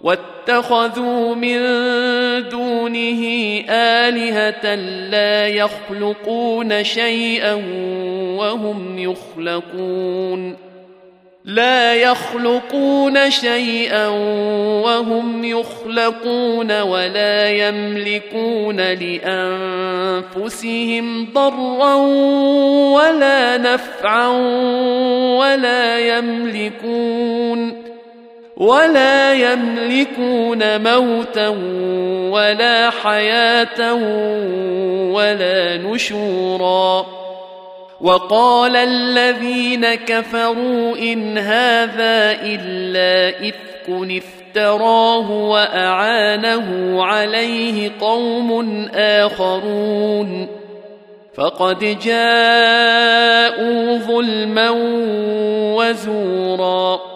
واتخذوا من دونه آلهة لا يخلقون شيئا وهم يخلقون. لا يخلقون شيئا وهم يخلقون ولا يملكون لأنفسهم ضرا ولا نفعا ولا يملكون. ولا يملكون موتا ولا حياة ولا نشورا. وقال الذين كفروا إن هذا إلا إفك افتراه وأعانه عليه قوم آخرون. فقد جاءوا ظلما وزورا.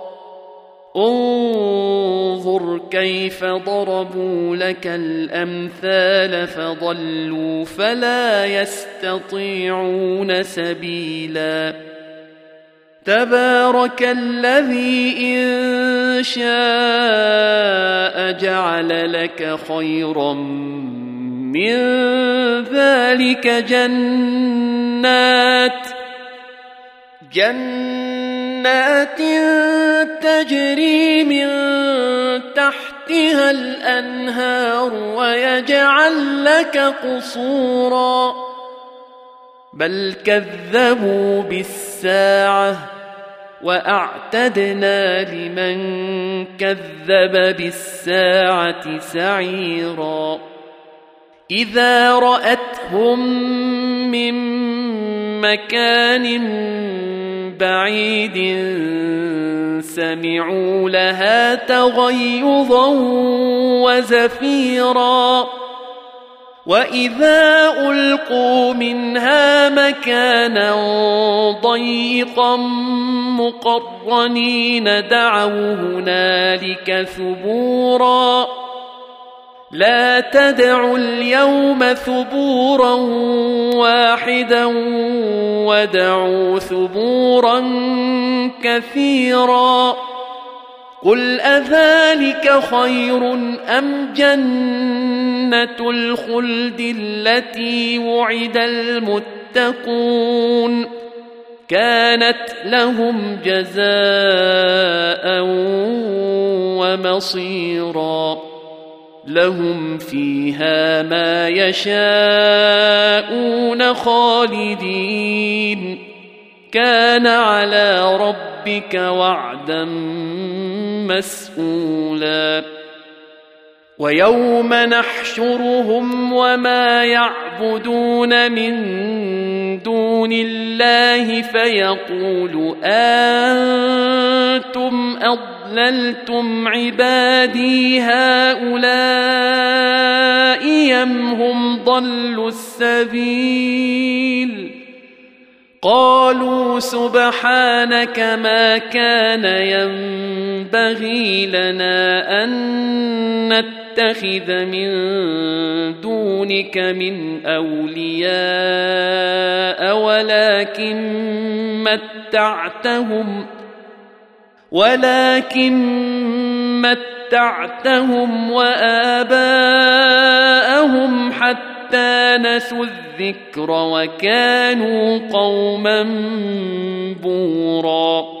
انظر كيف ضربوا لك الأمثال فضلوا فلا يستطيعون سبيلا. تبارك الذي إن شاء جعل لك خيرا من ذلك جنات. جنات تجري من تحتها الأنهار ويجعل لك قصورا. بل كذبوا بالساعة وأعتدنا لمن كذب بالساعة سعيرا. إذا رأتهم من مكان بعيد سمعوا لها تغيظا وزفيرا. وإذا ألقوا منها مكانا ضيقا مقرنين دعوا هنالك ثبورا. لا تدعوا اليوم ثبورا واحدا ودعوا ثبورا كثيرا. قل أذلك خير أم جنة الخلد التي وعد المتقون؟ كانت لهم جزاء ومصيرا. لهم فيها ما يشاءون خالدين. كان على ربك وعدا مسؤولا. ويوم نحشرهم وما يعبدون من دون الله فيقول أنتم أضللتم عبادي هؤلاء أم هم ضلوا السبيل قالوا سبحانك ما كان ينبغي لنا أن نتخذ من دونك من أولياء ولكن متعتهم ولكن متعتهم وآباءهم حتى نسوا الذكر وكانوا قوما بورا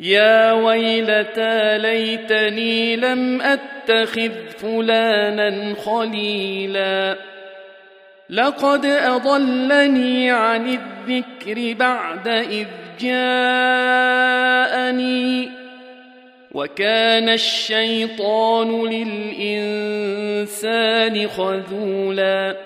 يا ويلتى ليتني لم أتخذ فلانا خليلا. لقد أضلني عن الذكر بعد إذ جاءني. وكان الشيطان للإنسان خذولا.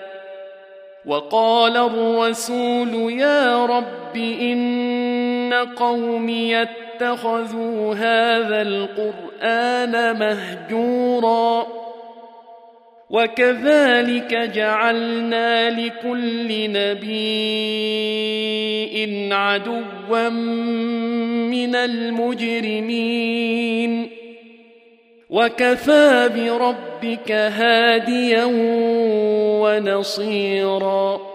وقال الرسول يا رب إن قومي اتخذوا هذا القرآن مهجورا وكذلك جعلنا لكل نبي عدوا من المجرمين. وكفى بربك هاديا ونصيرا.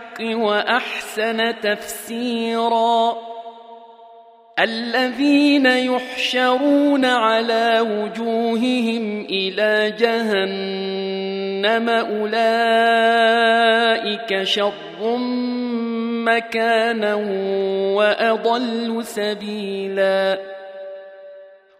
وأحسن تفسيرا. الذين يحشرون على وجوههم إلى جهنم أولئك شر مكانا وأضل سبيلاً.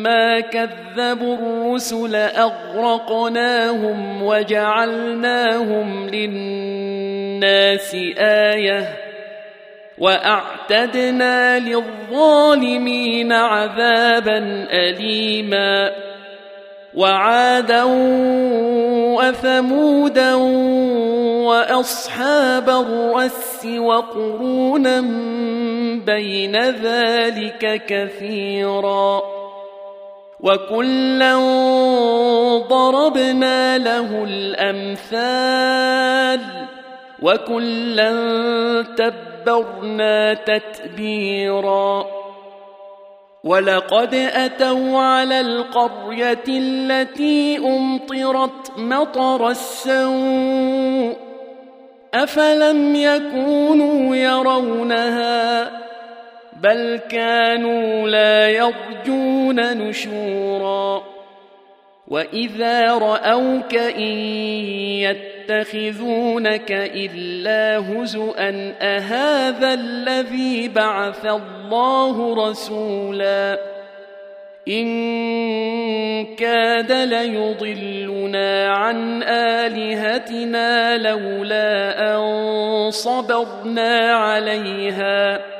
لما كذبوا الرسل أغرقناهم وجعلناهم للناس آية وأعتدنا للظالمين عذابا أليما وعادا وثمودا وأصحاب الرس وقرونا بين ذلك كثيراً وكلا ضربنا له الامثال وكلا تبرنا تتبيرا ولقد اتوا على القريه التي امطرت مطر السوء افلم يكونوا يرونها بل كانوا لا يرجون نشورا. وإذا رأوك إن يتخذونك إلا هزءا أهذا الذي بعث الله رسولا؟ إن كاد ليضلنا عن آلهتنا لولا أن صبرنا عليها.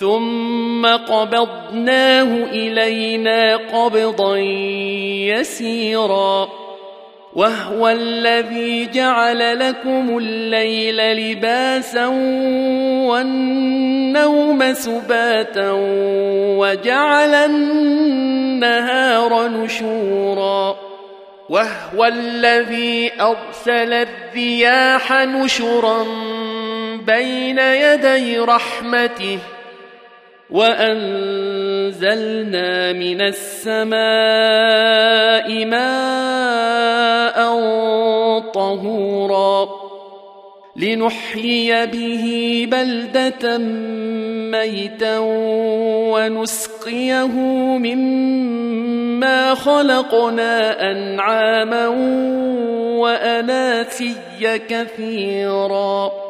ثم قبضناه إلينا قبضا يسيرا. وهو الذي جعل لكم الليل لباسا والنوم سباتا وجعل النهار نشورا. وهو الذي أرسل الرياح نشرا بين يدي رحمته. وأنزلنا من السماء ماء طهورا لنحيي به بلدة ميتا ونسقيه مما خلقنا أنعاما وأناسيا كثيراً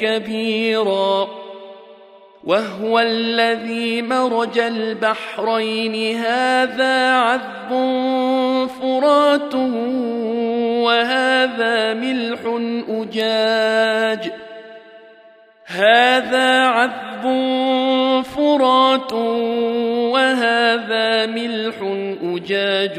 كبيرا. وهو الذي مرج البحرين. هذا عذب فرات وهذا ملح أجاج. هذا عذب فرات وهذا ملح أجاج.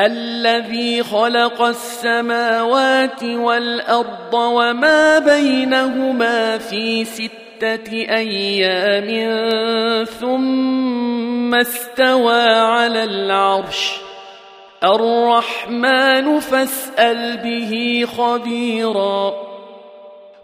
الذي خلق السماوات والأرض وما بينهما في ستة أيام ثم استوى على العرش. الرحمن فاسأل به خبيرا.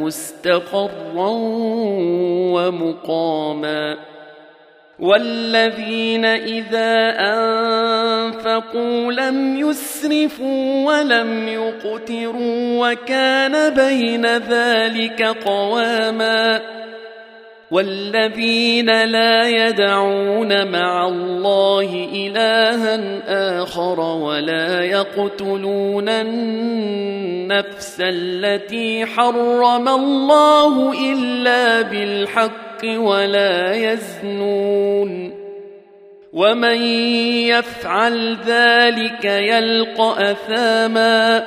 مستقرا ومقاما. والذين إذا أنفقوا لم يسرفوا ولم يقتروا وكان بين ذلك قواما. والذين لا يدعون مع الله إلها آخر ولا يقتلون النفس التي حرم الله إلا بالحق ولا يزنون ومن يفعل ذلك يلقى أثاماً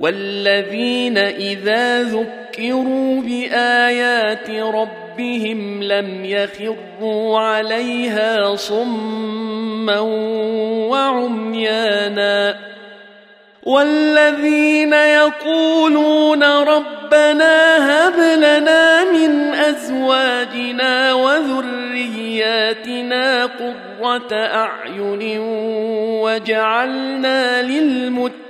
والذين إذا ذكروا بآيات ربهم لم يخروا عليها صما وعميانا والذين يقولون ربنا هب لنا من أزواجنا وذرياتنا قرة أعين وجعلنا للمتقين